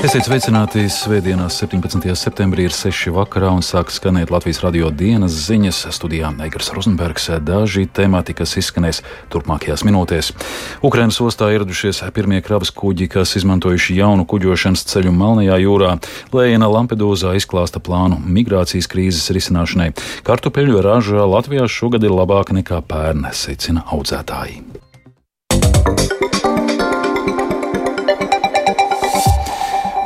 Esiet sveicināti Svētdienās, 17. septembrī ir 6. vakarā un sāk skanēt Latvijas radio dienas ziņas studijā Eigars Rozenbergs. Daži temati, kas izskanēs turpmākajās minūtēs. Ukrainas ostā ieradušies pirmie kravas kuģi, kas izmantojuši jaunu kuģošanas ceļu Melnajā jūrā. Lējena Lampedūzā izklāsta plānu migrācijas krīzes risināšanai. Kartupeļu raža Latvijā šogad ir labāka nekā pērn, secina audzētāji.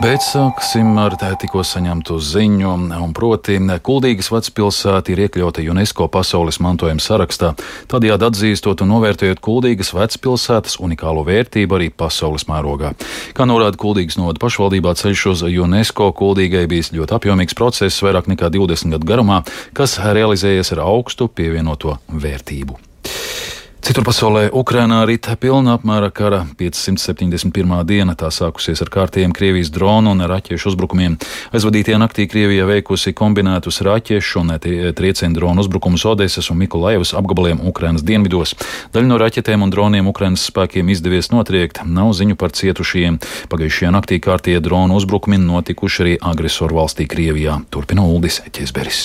Bet sāksim ar tikko saņemtu ziņu, un proti, Kuldīgas vecpilsēta ir iekļauta UNESCO pasaules mantojuma sarakstā, tādējādi atzīstot un novērtējot Kuldīgas vecpilsētas unikālo vērtību arī pasaules mērogā. Kā norāda Kuldīgas noda pašvaldībā ceļš uz UNESCO, Kuldīgai bijis ļoti apjomīgs process, vairāk nekā 20 gadu garumā, kas realizējies ar augstu pievienoto vērtību. Citur pasaulē Ukrainā rit pilna apmēra kara 571. diena. Tā sākusies ar kārtējiem Krievijas dronu un raķešu uzbrukumiem. Aizvadītajā naktī Krievija veikusi kombinētus raķešu un triecienu dronu uzbrukumus Odesas un Mikulajevas apgabaliem Ukrainas dienvidos. Daļu no raķetēm un droniem Ukrainas spēkiem izdevies notriekt. Nav ziņu par cietušajiem. Pagājušajā naktī kārtējie dronu uzbrukumi notikuši arī agresoru valstī Krievijā. Turpina Uldis Ķesberis.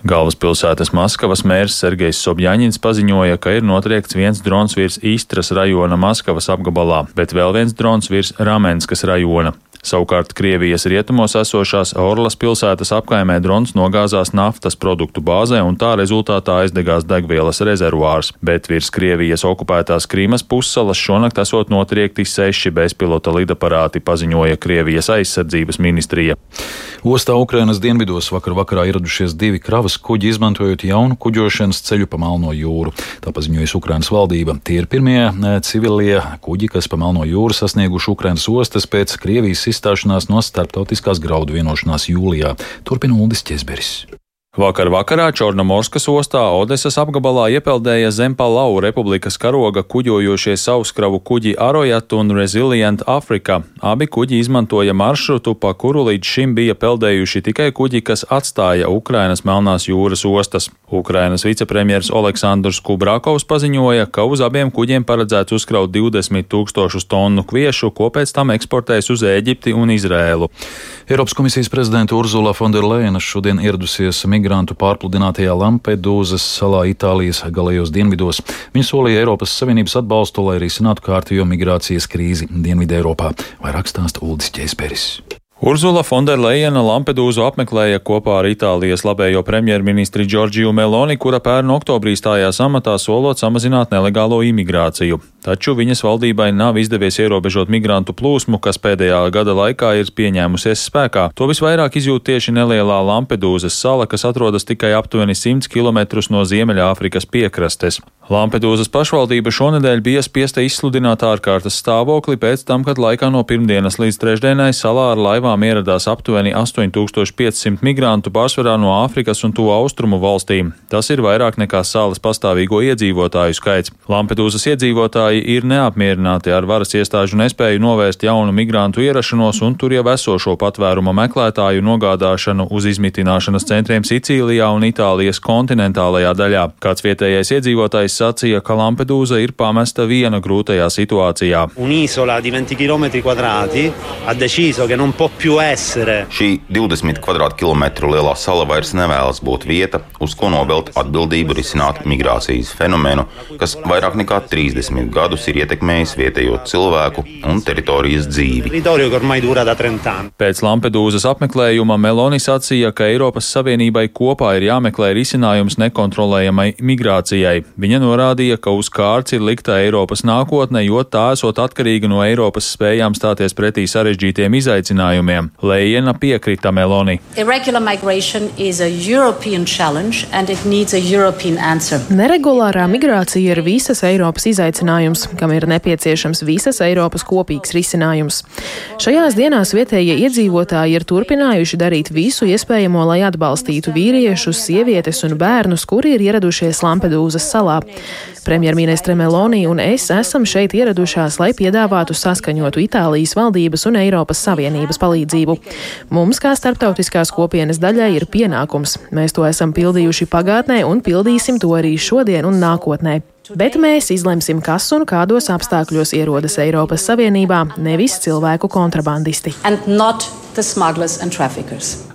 Galvaspilsētas Maskavas mērs Sergejs Sobjaņins paziņoja, ka ir notriekts viens drons virs Istras rajona Maskavas apgabalā, bet vēl viens drons virs Ramenskas rajona. Savukārt Krievijas rietumos esošās Orlas pilsētas apkaimē drons nogāzās naftas produktu bāzē un tā rezultātā aizdegās degvielas rezervuārs, bet virs Krievijas okupētās Krīmas pussalas šonakt esot notriekti seši bezpilota lidaparāti, paziņoja Krievijas aizsardzības ministrija. Ostā Ukrainas dienvidos vakar vakarā ieradušies divi kravas kuģi, izmantojot jaunu kuģošanas ceļu pa Melno jūru. Tā paziņojas Ukrainas valdība. Tie ir pirmie eh, civilie kuģi, kas pa Melno jūru sasnieguši Ukrainas ostas pēc Krievijas izstāšanās no starptautiskās graudu vienošanās jūlijā. Turpina Uldis Česberis. Vakar vakarā Čornomorskas ostā Odesas apgabalā iepeldēja zem Palau republikas karoga kuģojošie sauskravu kuģi Arojat un Resilient Africa. Abi kuģi izmantoja maršrutu, pa kuru līdz šim bija peldējuši tikai kuģi, kas atstāja Ukrainas Melnās jūras ostas. Ukrainas vicepremjers Aleksandrs Kubrākovs paziņoja, ka uz abiem kuģiem paredzēts uzkraut 20 tūkstošus tonu kviešu, ko pēc tam eksportēs uz Ēģipti un Izrēlu. Eiropas komisijas prezidenta Urzula Fonderleina šodien ieradusies migrantu pārpludinātajā Lampedūzas salā Itālijas galējos dienvidos. Viņa solīja Eiropas Savienības atbalstu, lai risinātu kārtējo migrācijas krīzi Dienvidē Eiropā. Vairāk stāsta Uldis Čēsperis. Urzula Fonderleina Lampedūzu apmeklēja kopā ar Itālijas labējo premjerministri Džordžiju Meloni, kura pērn oktobrī stājās amatā solot samazināt nelegālo imigrāciju. Taču viņas valdībai nav izdevies ierobežot migrantu plūsmu, kas pēdējā gada laikā ir pieņēmusies spēkā. To visvairāk izjūt tieši nelielā Lampedūzas sala, kas atrodas tikai aptuveni 100 km no Ziemeļāfrikas piekrastes. Lampedūzas pašvaldība šonadēļ bija spiesta izsludināt ārkārtas stāvokli pēc tam, kad laikā no pirmdienas līdz trešdienai salā ar laivām ieradās aptuveni 8500 migrantu pārsvarā no Āfrikas un Tuvu austrumu valstīm. Tas ir vairāk nekā salas pastāvīgo iedzīvotāju skaits. Lampedūzas iedzīvotāji ir neapmierināti ar varas iestāžu nespēju novērst jaunu migrantu ierašanos un tur jau esošo patvēruma meklētāju nogādāšanu uz izmitināšanas centriem Sicīlijā un Itālijas kontinentālajā daļā. Kāds vietējais iedzīvotājs sacīja, ka Lampedūza ir pamesta viena grūtajā situācijā. Šī 20 km2 lielā sala vairs nevēlas būt vieta, uz ko novelt atbildību risināt migrācijas fenomenu, kas vairāk nekā 30 gadus ir ietekmējis vietējo cilvēku un teritorijas dzīvi. Pēc Lampedūzas apmeklējuma Meloni sacīja, ka Eiropas Savienībai kopā ir jāmeklē risinājums nekontrolējamai migrācijai. Viņa norādīja, ka uz kārts ir likta Eiropas nākotne, jo tā esot atkarīga no Eiropas spējām stāties pretī sarežģītiem izaicinājumiem. Lējena piekrita Meloni. Neregulārā migrācija ir visas Eiropas izaicinājums, kam ir nepieciešams visas Eiropas kopīgs risinājums. Šajās dienās vietējie iedzīvotāji ir turpinājuši darīt visu iespējamo, lai atbalstītu vīriešus, sievietes un bērnus, kuri ir ieradušies Lampedūzas salā. Premjerministre Meloni un es esam šeit ieradušās, lai piedāvātu saskaņotu Itālijas valdības un Eiropas Savienības palīdzību. Mums, kā starptautiskās kopienas daļai, ir pienākums. Mēs to esam pildījuši pagātnē un pildīsim to arī šodien un nākotnē. Bet mēs izlemsim, kas un kādos apstākļos ierodas Eiropas Savienībā, nevis cilvēku kontrabandisti.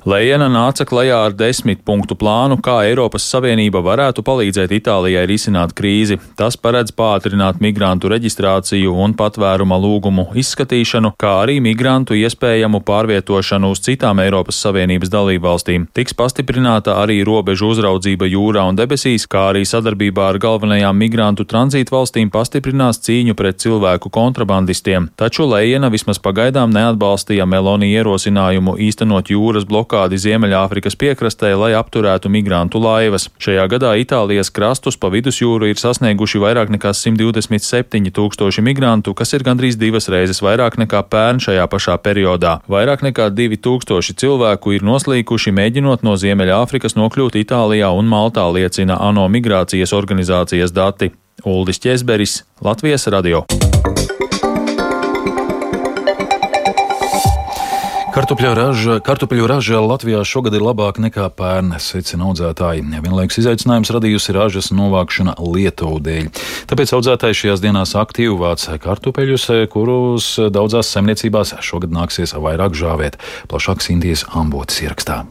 Lējena nāca klajā ar desmit punktu plānu, kā Eiropas Savienība varētu palīdzēt Itālijai risināt krīzi. Tas paredz pātrināt migrantu reģistrāciju un patvēruma lūgumu izskatīšanu, kā arī migrantu iespējamu pārvietošanu uz citām Eiropas Savienības dalībvalstīm. Tiks pastiprināta arī robežu uzraudzība jūrā un debesīs, kā arī sadarbībā ar galvenajām migrantu tranzītu valstīm pastiprinās cīņu pret cilvēku kontrabandistiem. Taču Lējena vismaz pagaidām neatbalstīja Meloni ierosinājumu īstenot jūras blokā blokādi Ziemeļāfrikas piekrastē, lai apturētu migrantu laivas. Šajā gadā Itālijas krastus pa vidusjūru ir sasnieguši vairāk nekā 127 tūkstoši migrantu, kas ir gandrīz divas reizes vairāk nekā pērn šajā pašā periodā. Vairāk nekā 2000 cilvēku ir noslīkuši mēģinot no Ziemeļāfrikas nokļūt Itālijā un Maltā, liecina ANO migrācijas organizācijas dati. Uldis Česberis, Latvijas radio. Kartupļu raža, kartupļu raža Latvijā šogad ir labāka nekā pērn, secina audzētāji. Vienlaikus izaicinājums radījusi ražas novākšana Lietuvu dēļ. Tāpēc audzētāji šajās dienās aktīvi vāc kartupeļus, kurus daudzās saimniecībās šogad nāksies vairāk žāvēt. Plašāk Sintīs ambotas ierakstā.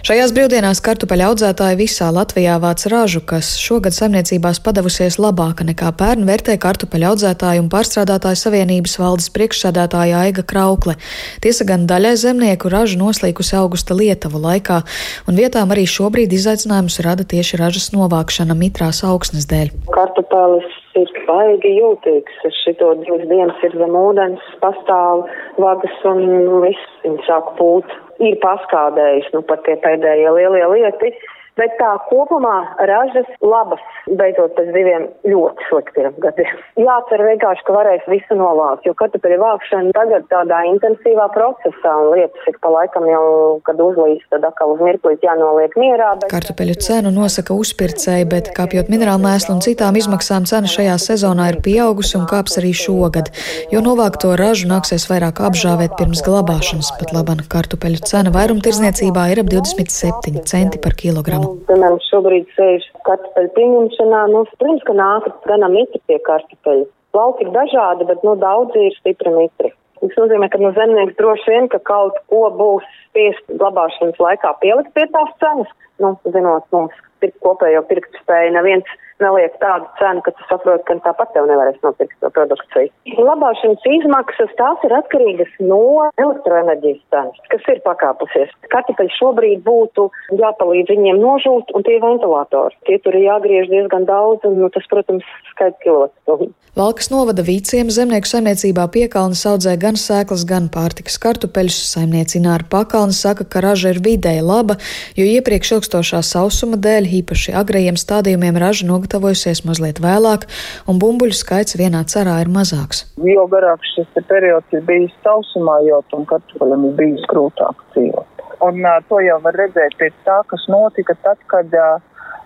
Šajās brīvdienās kartupeļu audzētāji visā Latvijā vāc ražu, kas šogad saimniecībās padavusies labāka nekā pērn vērtē kartupeļu audzētāju un pārstrādātāju savienības valdes priekšsēdētāja Aiga Kraukle. Tiesa gan daļai zemnieku ražu noslīkusi augusta Lietuvu laikā, un vietām arī šobrīd izaicinājumus rada tieši ražas novākšana mitrās augsnes dēļ. Kartupelis ir baigi jūtīgs. Šito divas dienas ir zem ūdens, pastāv vagas un viss viņi sāk pūt ir paskādējis nu, pat tie pēdējie lielie lieti. Bet tā kopumā ražas labas, beidzot pēc diviem ļoti sliktiem gadiem. Jācer vienkārši, ka varēs visu novākt, jo kartupeļu vākšana tagad tādā intensīvā procesā un lietas ir pa laikam jau, kad uzlīst, tad atkal uz mirklīt jānoliek mierā. Bet... Kartupeļu cenu nosaka uzpircēji, bet kāpjot minerālu mēslu un citām izmaksām cena šajā sezonā ir pieaugusi un kāps arī šogad, jo novākto ražu nāksies vairāk apžāvēt pirms glabāšanas. Pat labana kartupeļu cena vairumtirdzniecībā ir ap 27 centi par kilogramu piemēram, šobrīd sēž kartupeļu pieņemšanā, nu, protams, ka nāk gana mitri pie kartupeļu. Lauki ir dažādi, bet, nu, daudzi ir stipri mitri. Tas nozīmē, ka nu, zemnieks droši vien, ka kaut ko būs spiest glabāšanas laikā pielikt pie tās cenas. Nu, zinot, mums pirkt kopējo pirkt spēju neviens neliek tādu cenu, ka tu saproti, ka tāpat tev nevarēs nopirkt to produkciju. Labāšanas izmaksas tās ir atkarīgas no elektroenerģijas cenas, kas ir pakāpusies. Kartupeļi šobrīd būtu jāpalīdz viņiem nožūt, un tie ventilatori. Tie tur ir jāgriež diezgan daudz, un nu, tas, protams, skaidrs kilovatstundu. Valkas novada vīciem zemnieku saimniecībā piekalnes audzē gan sēklas, gan pārtikas kartupeļus. Saimniecina ar pakalni saka, ka raža ir vidēji laba, jo iepriekš ilgstošā sausuma dēļ, īpaši agrajiem stādījumiem, raža nogatavojusies mazliet vēlāk, un bumbuļu skaits vienā cerā ir mazāks. Jo garāks šis periods ir bijis sausumā, jo tam kartupeļam ir bijis grūtāk dzīvot. Un uh, to jau var redzēt pēc tā, kas notika tad, kad uh,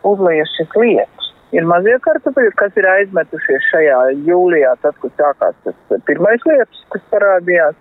uzliekas šis lietus ir mazie kartupeļi, kas ir aizmetušies šajā jūlijā, tad, kad sākās tas pirmais lietus, kas parādījās.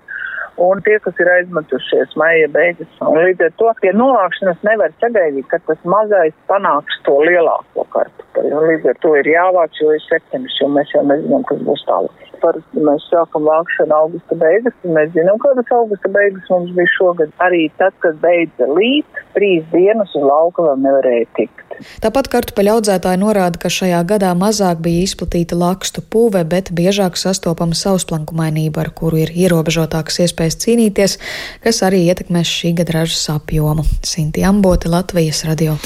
Un tie, kas ir aizmetušies maija beigas, un līdz ar to pie novākšanas nevar sagaidīt, ka tas mazais panāks to lielāko kartupeļu. Līdz ar to ir jāvāc, jo ir septembris, jo mēs jau nezinām, kas būs tālāk parasti mēs sākam vākšanu augusta beigas, un mēs zinām, kādas augusta beigas mums bija šogad. Arī tad, kad beidza līt, trīs dienas uz lauka vēl nevarēja tikt. Tāpat kartupeļu audzētāji norāda, ka šajā gadā mazāk bija izplatīta lakstu pūve, bet biežāk sastopama sausplankumainība, ar kuru ir ierobežotākas iespējas cīnīties, kas arī ietekmēs šī gada ražas apjomu. Sinti Ambote, Latvijas radio.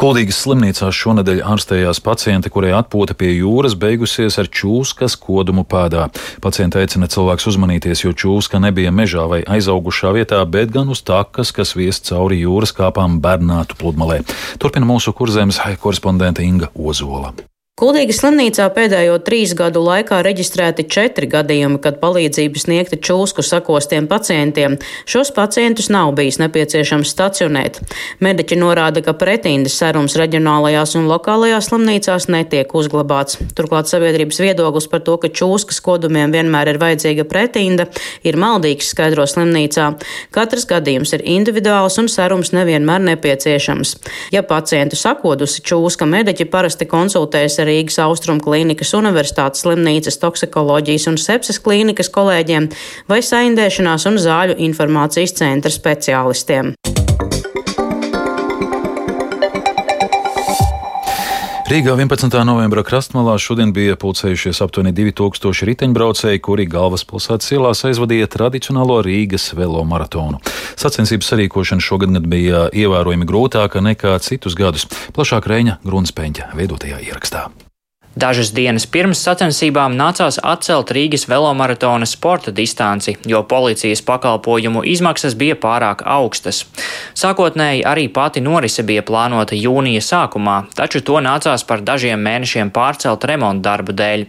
Kuldīgas slimnīcās šonadēļ ārstējās paciente, kurai atpūta pie jūras beigusies ar čūskas kodumu pēdā gadā. Pacienti aicina cilvēkus uzmanīties, jo čūska nebija mežā vai aizaugušā vietā, bet gan uz takas, kas viest cauri jūras kāpām Bernātu pludmalē. Turpina mūsu kurzemes korespondente Inga Ozola. Kuldīgas slimnīcā pēdējo trīs gadu laikā reģistrēti četri gadījumi, kad palīdzību sniegta čūsku sakostiem pacientiem. Šos pacientus nav bijis nepieciešams stacionēt. Mediķi norāda, ka pretindes serums reģionālajās un lokālajās slimnīcās netiek uzglabāts. Turklāt sabiedrības viedoklis par to, ka čūskas kodumiem vienmēr ir vajadzīga pretinda, ir maldīgs, skaidro slimnīcā. Katrs gadījums ir individuāls un serums nevienmēr nepieciešams. Ja pacientu sakodusi čūska, mediķi parasti konsultējas ar Rīgas Austrum klīnikas Universitātes slimnīcas toksikoloģijas un sepses klīnikas kolēģiem vai saindēšanās un zāļu informācijas centra speciālistiem. Rīgā 11. novembra krastmalā šodien bija pulcējušies aptuveni 2000 riteņbraucēji, kuri galvaspilsētas ielās aizvadīja tradicionālo Rīgas velo maratonu. Sacensības sarīkošana šogad bija ievērojami grūtāka nekā citus gadus. Plašāk Reņa Grunspēņa veidotajā ierakstā. Dažas dienas pirms sacensībām nācās atcelt Rīgas velomaratona sporta distanci, jo policijas pakalpojumu izmaksas bija pārāk augstas. Sākotnēji arī pati norise bija plānota jūnija sākumā, taču to nācās par dažiem mēnešiem pārcelt remonta darbu dēļ.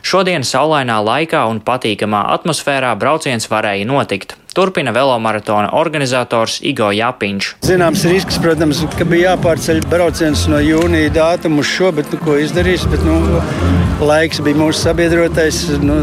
Šodien saulainā laikā un patīkamā atmosfērā brauciens varēja notikt. Turpina velomaratona organizators Igo Japiņš. Zināms risks, protams, ka bija jāpārceļ brauciens no jūnija dātuma uz šo, bet nu, ko izdarīs? Bet, nu, laiks bija mūsu sabiedrotais. Nu,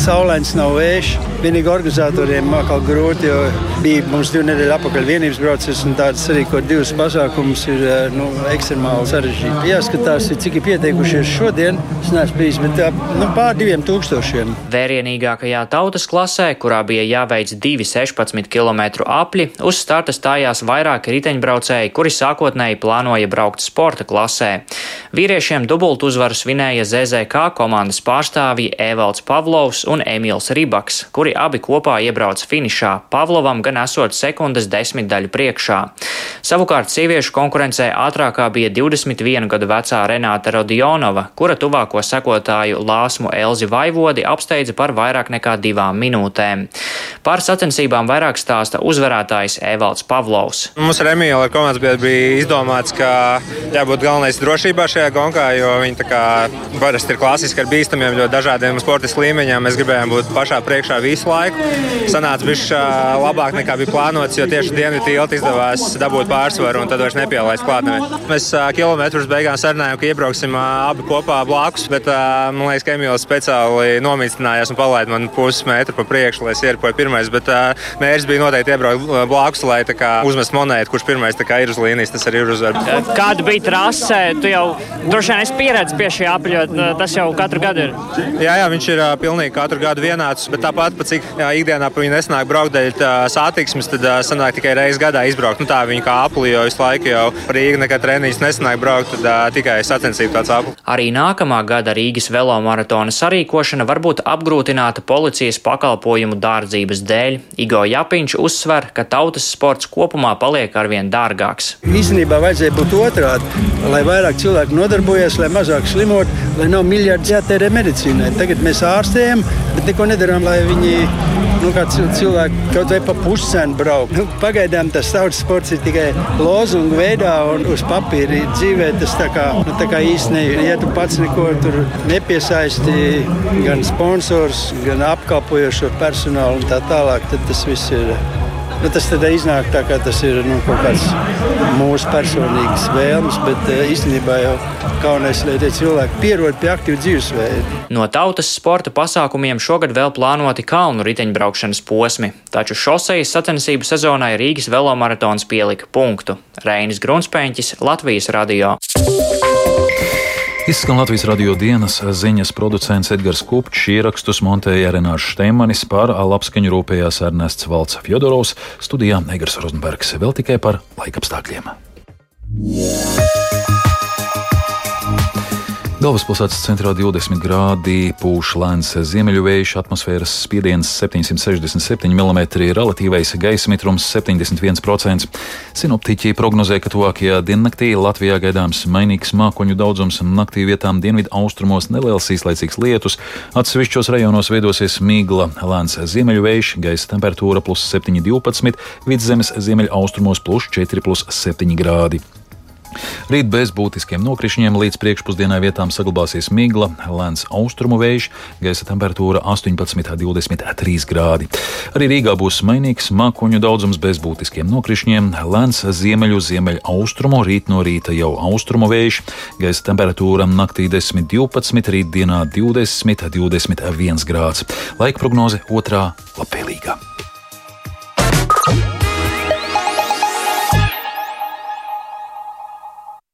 saulains nav vējš. Vienīgi organizatoriem atkal grūti, jo bija mums divu nedēļu atpakaļ vienības brauciens un tāds arī, ko divus pasākumus ir nu, ekstremāli sarežģīti. Jāskatās, cik ir pieteikušies šodien. Es neesmu bijis, bet nu, pār diviem tūkstošiem. Vērienīgākajā tautas klasē, kurā bija jāveic divi 16 km apļi, uz starta stājās vairāki riteņbraucēji, kuri sākotnēji plānoja braukt sporta klasē. Vīriešiem dubultu uzvaru svinēja ZZK komandas pārstāvji Evalds Pavlovs un Emīls Ribaks, kuri abi kopā iebrauca finišā, Pavlovam gan esot sekundes desmitdaļu priekšā. Savukārt sieviešu konkurencē ātrākā bija 21 gadu vecā Renāta Rodionova, kura tuvāko sekotāju Lāsmu Elzi Vaivodi apsteidza par vairāk nekā divām minūtēm. Par sacensībām vairāk stāsta uzvarētājs Evalds Pavlovs. Mums ar Emīlu ar komandas biedru bija izdomāts, ka jābūt galvenais drošībā šajā gonkā, jo viņi parasti ir klasiski ar bīstamiem, ļoti dažādiem sportistu līmeņiem. Mēs gribējām būt pašā priekšā visu laiku. Sanāca bišķi labāk nekā bija plānots, jo tieši dienvidu tilti izdevās dabūt pārsvaru un tad vairs nepielaist klāt nevienu. Mēs kilometrus beigās sarunājām, ka iebrauksim abi kopā blakus, bet man liekas, ka Emīls speciāli nomīstinājās un palaida man pusmetru pa priekšu, lai es ieripoju pirmais. Bet uh, mērķis bija noteikti iebraukt blakus, lai kā, uzmest monētu, kurš pirmais ir uz līnijas. Tas arī ir uzvarēts. Kāda bija trase? Tu jau droši vien esi pieredzējis pie šī apļa. Tas jau katru gadu ir. Jā, jā viņš ir pilnīgi katru gadu vienāds. Bet tāpat, pat cik jā, ikdienā pa viņu nesnāk braukt dēļ satiksmes, tad sanāk tikai reizes gadā izbraukt. Nu, tā viņa kā apli jau visu laiku jau Rīga nekad treniņš nesanāk braukt, tad tikai sacensību tāds apli. Arī nākamā gada Rīgas velomaratona sarīkošana var būt apgrūtināta policijas pakalpojumu dārdzības dēļ. Igo Japiņš uzsver, ka tautas sports kopumā paliek arvien dārgāks. Īstenībā vajadzēja būt otrādi, lai vairāk cilvēku nodarbojas, lai mazāk slimot, lai nav miljardi jātērē medicīnai. Tagad mēs ārstējam, bet neko nedarām, lai viņi nu, cilvēki kaut vai pa puscenu brauk. Nu, pagaidām tas tautas sports ir tikai lozungu veidā un uz papīra. Dzīvē tas tā kā, nu, tā kā īsti ne, ja tu pats neko tur nepiesaisti, gan sponsors, gan apkalpojošo personālu un tā tālāk, tad tas viss ir. Nu, tas tad iznāk tā, ka tas ir nu, kaut kāds mūsu personīgs vēlmes, bet īstenībā jau ir, lai tie cilvēki pierod pie aktīva dzīvesveida. No tautas sporta pasākumiem šogad vēl plānoti kalnu riteņbraukšanas posmi, taču šosejas sacensību sezonai Rīgas velomaratons pielika punktu. Reinis Grunspēņķis, Latvijas radio. Izskan Latvijas radio dienas ziņas producents Edgars Kupčs, ierakstus montēja Renārs Šteimanis, par labskaņu rūpējās Ernests Valts Fjodorovs, studijā Egars Rozenbergs, vēl tikai par laikapstākļiem. Yeah. Galvaspilsētas centrā 20 grādi pūš lēns ziemeļu vējš, atmosfēras spiediens 767 mm, relatīvais gaisa mitrums 71%. Sinoptiķi prognozē, ka tuvākajā diennaktī Latvijā gaidāms mainīgs mākoņu daudzums, naktī vietām dienvidu austrumos neliels īslaicīgs lietus, atsevišķos rajonos veidosies mīgla, lēns ziemeļu vējš, gaisa temperatūra plus 7,12, vidzemes ziemeļu austrumos plus 4,7 grādi. Rīt bez būtiskiem nokrišņiem līdz priekšpusdienai vietām saglabāsies migla, lēns austrumu vējš, gaisa temperatūra 18,23 grādi. Arī Rīgā būs mainīgs mākoņu daudzums bez būtiskiem nokrišņiem, lēns ziemeļu, ziemeļu austrumu, rīt no rīta jau austrumu vējš, gaisa temperatūra naktī 10,12, rītdienā 20,21 grāds. Laika prognoze otrā lapā.